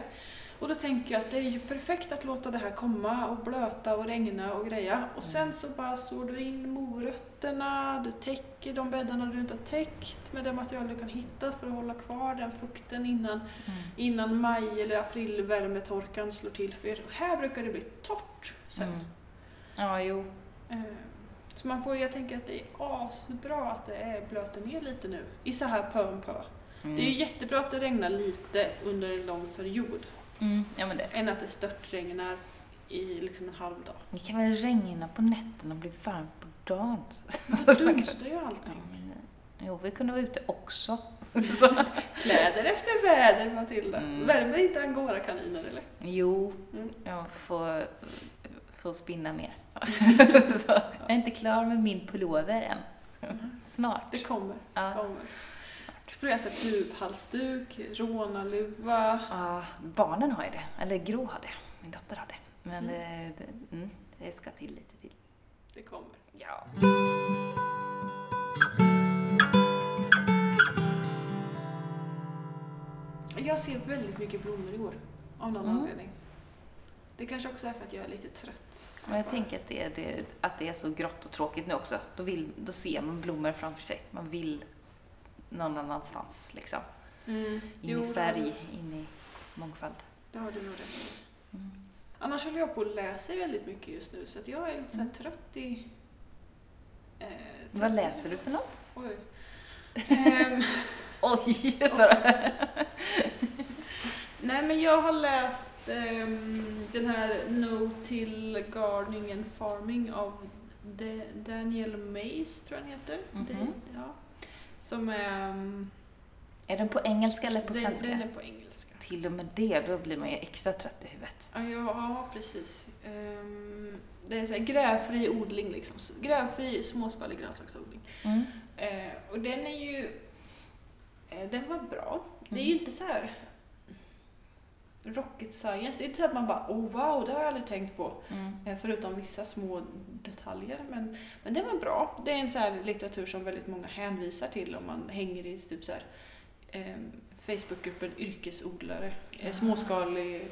Och då tänker jag att det är ju perfekt att låta det här komma och blöta och regna och greja. Och sen Mm. så bara sår du in morötterna, du täcker de bäddarna du inte har täckt med det material du kan hitta för att hålla kvar den fukten innan Mm. innan maj eller april värmetorkan slår till. För här brukar det bli torrt sen. Mm. Ja, jo. Eh, Så man får, jag tänker att det är asbra att det är blöter ner lite nu, i så här pö om pö. Mm. Det är ju jättebra att det regnar lite under en lång period, Mm. Ja, men det. än att det störtregnar i liksom en halv dag. Det kan väl regna på nätterna och bli varmt på dagen. Man dunstar ju allting. men, jo, vi kunde vara ute också. Så. Kläder efter väder, Matilda. Mm. Värmer inte angora-kaniner eller? Jo, Mm. jag får, får spinna mer. Så, jag är inte klar med min pullover än. Snart. Det kommer. Ja. kommer. Så får jag säga tubhalsduk, rånarluva. Ja, barnen har ju det. Eller Gro har det. Min dotter har det. Men Mm. det, det, mm, det ska till lite till. Det kommer. Ja. Jag ser väldigt mycket blommor i år, av någon Mm. anledning. Det kanske också är för att jag är lite trött. Men jag bara- tänker att det, är- det, att det är så grått och tråkigt nu också. Då, vill, då ser man blommor framför sig. Man vill någon annanstans liksom. Mm. In i färg, in i mångfald. Det har du nog rätt i. Mm. Annars håller jag på att läsa väldigt mycket just nu, så att jag är lite Mm. trött i... Eh, Vad trött i- läser du för något? Oj. Ehm, Oj! nej, men jag har läst ehm, den här No Till Gardening and Farming av Da- Daniel Mays, tror jag han heter. Mhm. Det- ja. Som är... ehm, Är den på engelska eller på Den, svenska? den är på engelska. Till och med det, då blir man ju extra trött i huvudet. Ja, ja, precis. Ehm, det är så här grävfri odling liksom. Grävfri småskalig grönsaksodling. Mm. Eh, och den är ju... Eh, den var bra. Det är Mm. ju inte så här rocket science. Det är inte så att man bara oh wow, det har jag aldrig tänkt på. Mm. Eh, Förutom vissa små detaljer. Men, men den var bra. Det är en så här litteratur som väldigt många hänvisar till om man hänger i typ så här, eh, Facebookgruppen yrkesodlare. Eh, Ah. småskalig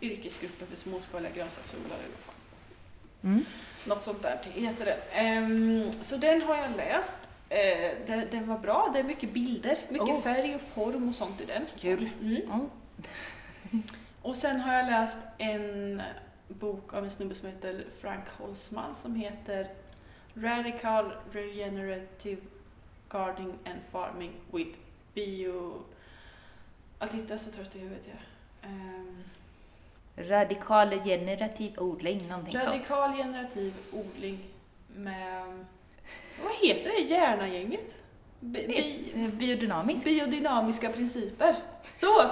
yrkesgruppen för småskaliga grönsaksodlare. Eller vad fan. Mm. Något sånt där heter det. Ehm, så den har jag läst. Eh, den, den var bra. Det är mycket bilder, mycket Oh. färg och form och sånt i den. Kul. Mm. Mm. Och sen har jag läst en bok av en snubbe som heter Frank Holzman som heter Radical Regenerative Gardening and Farming with Bio... Att titta är så trött i huvudet jag. Ehm, Radikal generativ odling, någonting sånt. radikal generativ odling med... Vad heter det? Hjärnagänget? Bi, bi, Biodynamisk. biodynamiska principer. Så!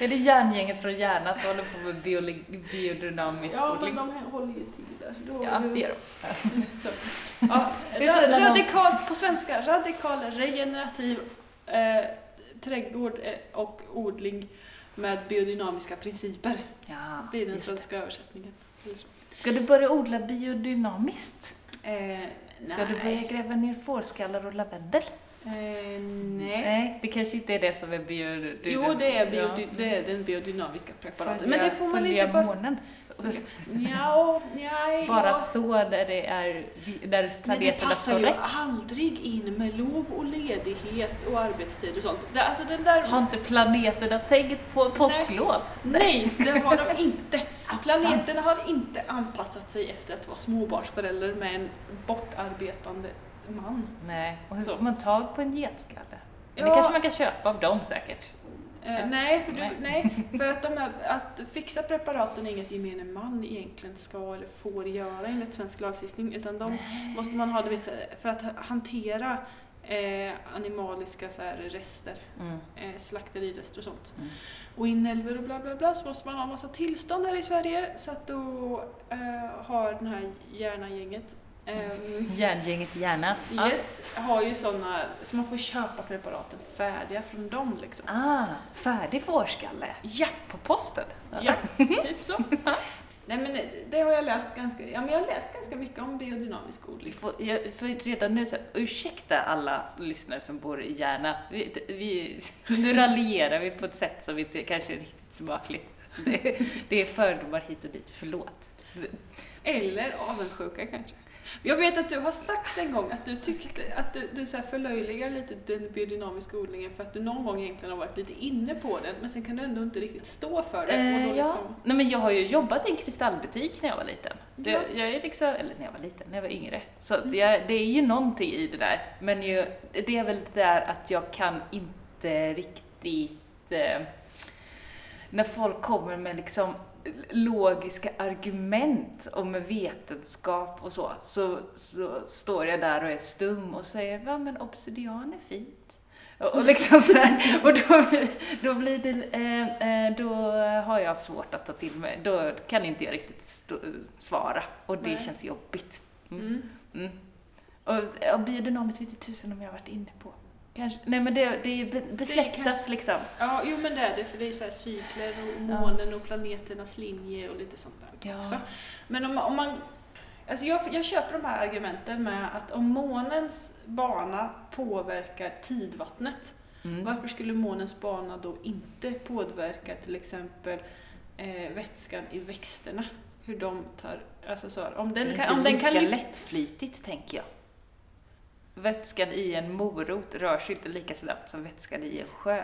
Är det järngänget från hjärnan som håller på med biologi, biodynamisk Ja, men de håller ju till där. Då Ja, det gör de. Så. Ja, radikal, på svenska, radikal regenerativ eh, trädgård eh, och odling med biodynamiska principer. Ja, blir den just det. svenska översättningen. Ska du börja odla biodynamiskt? Eh, Ska du börja gräva ner fårskallar och lavendel? Eh, nej. Nej, det kanske inte är det som är biodynamiskt. Jo, det är, biody, det är den biodynamiska preparatet. Men det får man inte bara... månen. Nja, nej, Bara ja. så där det är, där Nej, det planeterna passar står ju rätt. aldrig in med lov och ledighet och arbetstid och sånt. Det, alltså den där... Har inte planeterna tänkt på påsklov? Nej, det har de inte. Planeterna har inte anpassat sig efter att vara småbarnsförälder med en bortarbetande man. Nej, och hur Så. får man tag på en getskalle? Men Ja. Det kanske man kan köpa av dem säkert. Eh, nej, för du, Nej. nej, för att, de här, att fixa preparaten är inget gemene man egentligen ska eller får göra enligt svensk lagstiftning. Utan de måste man ha, du vet, för att hantera eh, animaliska så här, rester, Mm. eh, slakterirester och sånt. Mm. Och inälvor och bla bla bla så måste man ha en massa tillstånd här i Sverige. Så att då eh, har den här Järna-gänget ehm, Järngänget i hjärnan. Yes, har ju sådana, så man får köpa preparaten färdiga från dem liksom. Ah, färdig fårskalle Ja, på posten. ja, typ så. Nej men det, har jag läst ganska, ja men jag har läst ganska mycket om biodynamisk odling. får, jag får redan nu säga, ursäkta alla lyssnare som bor i Järna. Vi, vi, nu raljerar vi på ett sätt som inte kanske är riktigt smakligt. Det, det är fördomar hit och dit, förlåt. Eller avundsjuka kanske. Jag vet att du har sagt en gång att du tyckte att du, du så här förlöjligar lite den biodynamiska odlingen för att du någon gång egentligen har varit lite inne på den men sen kan du ändå inte riktigt stå för det. och Eh, då ja. liksom, Nej, men jag har ju jobbat i en kristallbutik när jag var liten. Ja. jag är liksom, eller när jag var liten, när jag var yngre. Så att jag, det är ju någonting i det där. Men ju, det är väl det där att jag kan inte riktigt... Eh, när folk kommer med liksom logiska argument med vetenskap och så, så, så står jag där och är stum och säger ja men obsidian är fint. Och, liksom så här, och då, då blir det, eh, eh, då har jag svårt att ta till mig, då kan inte jag riktigt stå, svara och det Nej. känns jobbigt. Mm. mm. Mm. Och, och biodynamiskt vet inte tusen om jag har varit inne på. Kanske, nej men det, det är be- besläktat kanske- liksom. Ja, jo men det är det för det är så här cykler och Ja. månen och planeternas linje och lite sånt där Ja. också. Men om, om man... Alltså jag, jag köper de här argumenten med att om månens bana påverkar tidvattnet, Mm. varför skulle månens bana då inte påverka till exempel eh, vätskan i växterna? Hur de tar... Alltså så, om Det är den inte kan, om den lika kan lyfta... lättflytigt, tänker jag. Vätskan i en morot rör sig inte lika snabbt som vätskan i en sjö.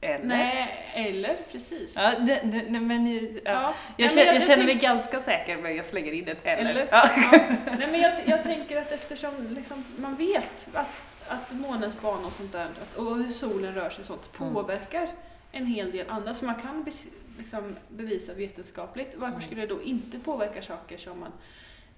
Eller? Nej, eller precis. Ja, det, det, nej, men, ja. Ja. Jag, känner, men jag känner mig ganska säker, men jag slänger in ett eller. Eller? Ja. Ja. Nej, men jag, jag tänker att eftersom liksom, man vet att, att månens bana och sånt där att, och hur solen rör sig och sånt Mm. påverkar en hel del annat som man kan bes, liksom, bevisa vetenskapligt. Varför Mm. skulle det då inte påverka saker som man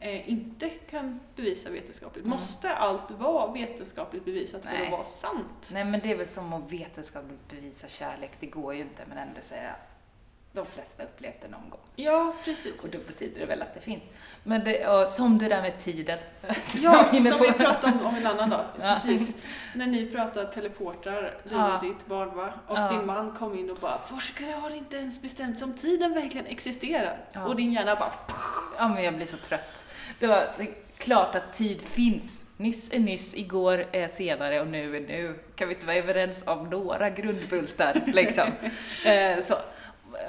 eh, inte kan bevisa vetenskapligt. Mm. Måste allt vara vetenskapligt bevisat för Nej. att vara sant? Nej men det är väl som att vetenskapligt bevisa kärlek, det går ju inte men ändå säga de flesta upplevt det någon gång. Ja, precis. Och då betyder det väl att det finns. Men det, som det där med tiden. Ja, som vi pratade om, om en annan dag. Ja. Precis. När ni pratade teleportrar, du Ja. och ditt barn va? Och Ja. din man kom in och bara Forskare har inte ens bestämt sig om tiden verkligen existerar. Och din hjärna bara Ja men jag blir så trött. Det var det klart att tid finns. Nyss är nyss, igår är senare och nu är nu. Kan vi inte vara överens om några grundbultar liksom? eh, så.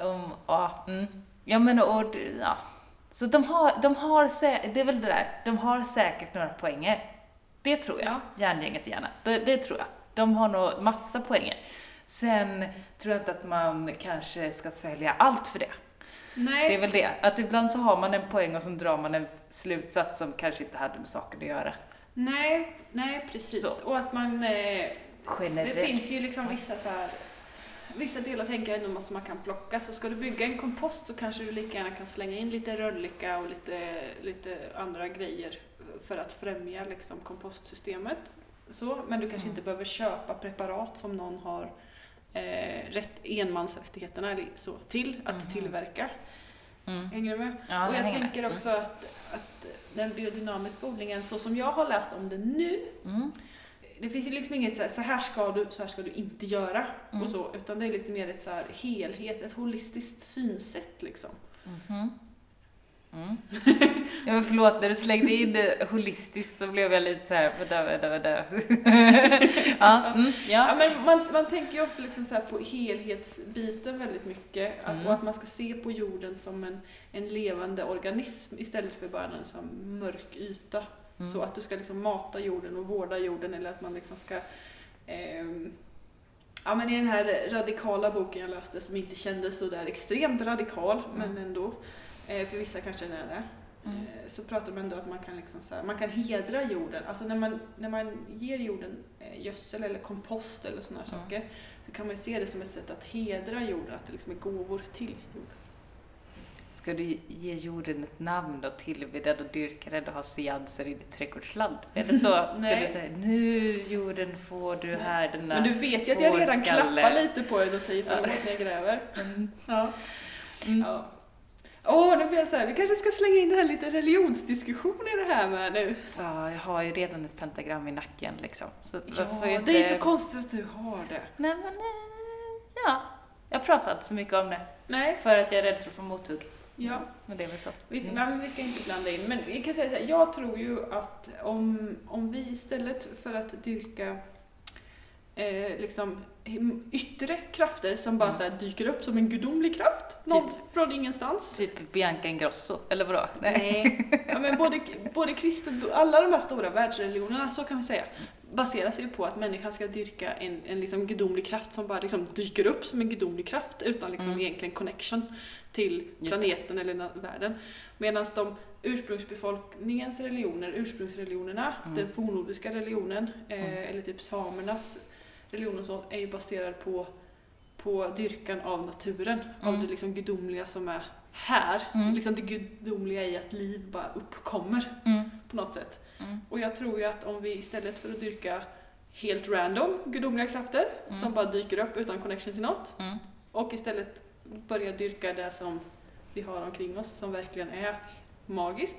Um, ja, mm. ja men och ja. Så de har, de har det är väl det där, de har säkert några poänger. Det tror jag, Ja. järngänget gärna. Det, det tror jag. De har nog massa poänger. Sen tror jag inte att man kanske ska svälja allt för det. Nej. Det är väl det, att ibland så har man en poäng och så drar man en slutsats som kanske inte hade med saken att göra. Nej, nej precis. Så. Och att man... Eh, Generellt. det finns ju liksom vissa så här... Vissa delar tänker jag ändå som man kan plocka. Så ska du bygga en kompost så kanske du lika gärna kan slänga in lite röllika och lite, lite andra grejer för att främja liksom kompostsystemet. Så, men du kanske Mm. inte behöver köpa preparat som någon har eh, rätt, enmansrättigheterna eller så, till att Mhm. tillverka. Mm. Hänger du med? Ja, och jag hänger med. tänker också att, att den biodynamiska odlingen, så som jag har läst om den nu, Mm. det finns ju liksom inget så här, så här ska du, så här ska du inte göra Mm. och så, utan det är lite mer ett så här helhet, ett holistiskt synsätt liksom. Mm. Ja, men förlåt, när du slängde in det holistiskt så blev jag lite så här, vänta, vänta, vänta. ja, mm, Ja, ja. men man, man tänker ju ofta liksom så på helhetsbiten väldigt mycket Mm. och att man ska se på jorden som en, en levande organism istället för bara en sån mörk yta. Mm. Så att du ska liksom mata jorden och vårda jorden eller att man liksom ska ehm, Ja men i den här radikala boken jag läste som inte kändes så där extremt radikal men ändå, eh, för vissa kanske den är det, Mm. eh, så pratar man ändå att man kan, liksom så här, man kan hedra jorden. Alltså när man, när man ger jorden eh, gödsel eller kompost eller sådana Mm. saker så kan man ju se det som ett sätt att hedra jorden, att det liksom är gåvor till jorden. Ska du ge jorden ett namn och tillbe och dyrka den och ha seanser i ditt trädgårdsland? Är det så? Ska Nej. du säga, nu jorden får du här den Men du vet ju att jag redan klappar lite på den och säger förlåt när jag gräver. Mm. Ja. Mm. Ja. Åh, nu blir jag så här, vi kanske ska slänga in här lite religionsdiskussion i det här med nu. Ja, jag har ju redan ett pentagram i nacken liksom. Så Ja, inte... det är så konstigt att du har det. Nej men, eh, ja. Jag pratar inte så mycket om det. Nej, För att jag är rädd för att få mothugg. ja. Men det är väl så. Vi, Mm. men vi ska inte blanda in, men vi kan säga så här, jag tror ju att om, om vi istället för att dyrka eh, liksom yttre krafter som bara Mm. så här dyker upp som en gudomlig kraft, någon från ingenstans. Typ Bianca Ingrosso, eller vadå? Nej. Ja, men både, både kristen, alla de här stora världsreligionerna, så kan vi säga, baseras ju på att människan ska dyrka en, en liksom gudomlig kraft som bara liksom dyker upp som en gudomlig kraft utan liksom Mm. egentligen connection till planeten eller världen. Medan de ursprungsbefolkningens religioner, ursprungsreligionerna, Mm. den fornnordiska religionen, eh, Mm. eller typ samernas religion och så, är ju baserad på, på dyrkan av naturen, av Mm. det liksom gudomliga som är här. Mm. Liksom det gudomliga i att liv bara uppkommer Mm. på något sätt. Mm. Och jag tror ju att om vi istället för att dyrka helt random gudomliga krafter Mm. som bara dyker upp utan connection till något Mm. och istället börja dyrka det som vi har omkring oss som verkligen är magiskt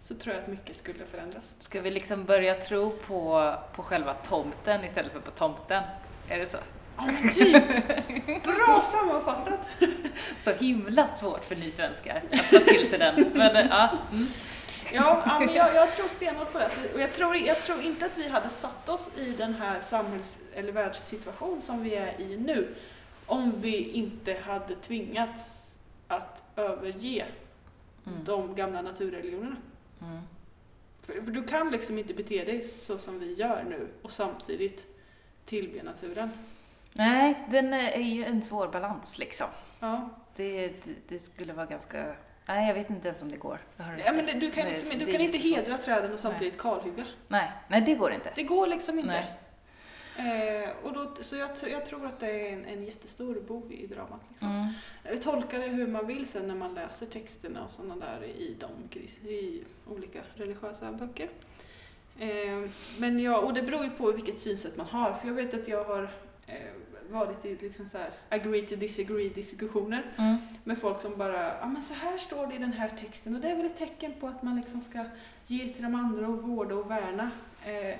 så tror jag att mycket skulle förändras. Ska vi liksom börja tro på, på själva tomten istället för på tomten? Är det så? Ja men typ! Bra sammanfattat! Så himla svårt för nysvenskar att ta till sig den. Men eh, ja, mm. Ja, ja men jag, jag tror stenhårt på det. Och jag tror, jag tror inte att vi hade satt oss i den här samhälls eller världssituation som vi är i nu om vi inte hade tvingats att överge Mm. de gamla naturreligionerna. Mm. För, för du kan liksom inte bete dig så som vi gör nu och samtidigt tillbe naturen. Nej, den är ju en svår balans liksom. Ja. Det, det, det skulle vara ganska... Nej, jag vet inte ens om det går. Ja, men det, du kan, Nej, liksom, du kan inte hedra träden och samtidigt kalhugga. Nej, nej, det går inte. Det går liksom inte. Nej. Eh, och då, så jag, jag tror att det är en, en jättestor bov i dramat. Liksom. Mm. Eh, Tolka det hur man vill sen när man läser texterna och sådana där i, de, i olika religiösa böcker. Eh, men ja, och det beror ju på vilket synsätt man har. För jag vet att jag har eh, varit i liksom så här agree to disagree diskussioner Mm. med folk som bara, ja men så här står det i den här texten och det är väl ett tecken på att man liksom ska ge till de andra och vårda och värna. Eh,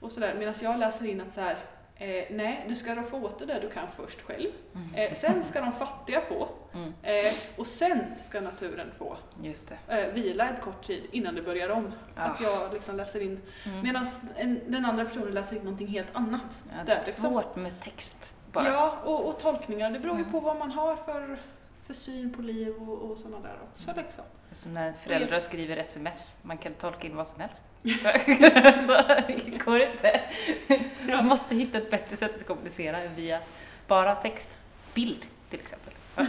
och sådär. Medan jag läser in att så här, eh, nej, du ska få åt det där du kan först själv. Mm. Eh, sen ska de fattiga få. Mm. Eh, och sen ska naturen få Just eh, vila en kort tid innan det börjar om. Att Ah. jag liksom läser in, Mm. medan en, den andra personen läser in någonting helt annat. Ja, det där, är liksom. svårt med text bara. Ja, och, och tolkningar. Det beror ju Mm. på vad man har för, för syn på liv och, och sådana där också. Mm. Liksom. Som när ens föräldrar skriver sms, man kan tolka in vad som helst. så det går inte. Ja. Man måste hitta ett bättre sätt att kommunicera än via bara text. Bild till exempel.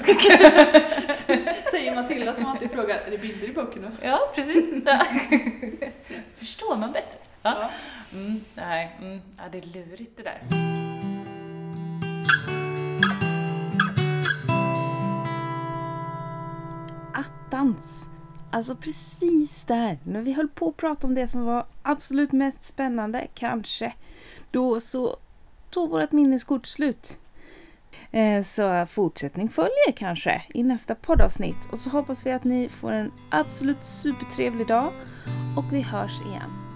Säger Matilda som alltid frågar, är det bilder i boken nu? Ja, precis. Ja. Förstår man bättre? Ja. Ja. Mm, nej, mm, ja, det är lurigt det där. Attans! Alltså precis där, när vi höll på att prata om det som var absolut mest spännande, kanske, då så tog vårt minneskort slut. Eh, så fortsättning följer kanske i nästa poddavsnitt och så hoppas vi att ni får en absolut supertrevlig dag och vi hörs igen.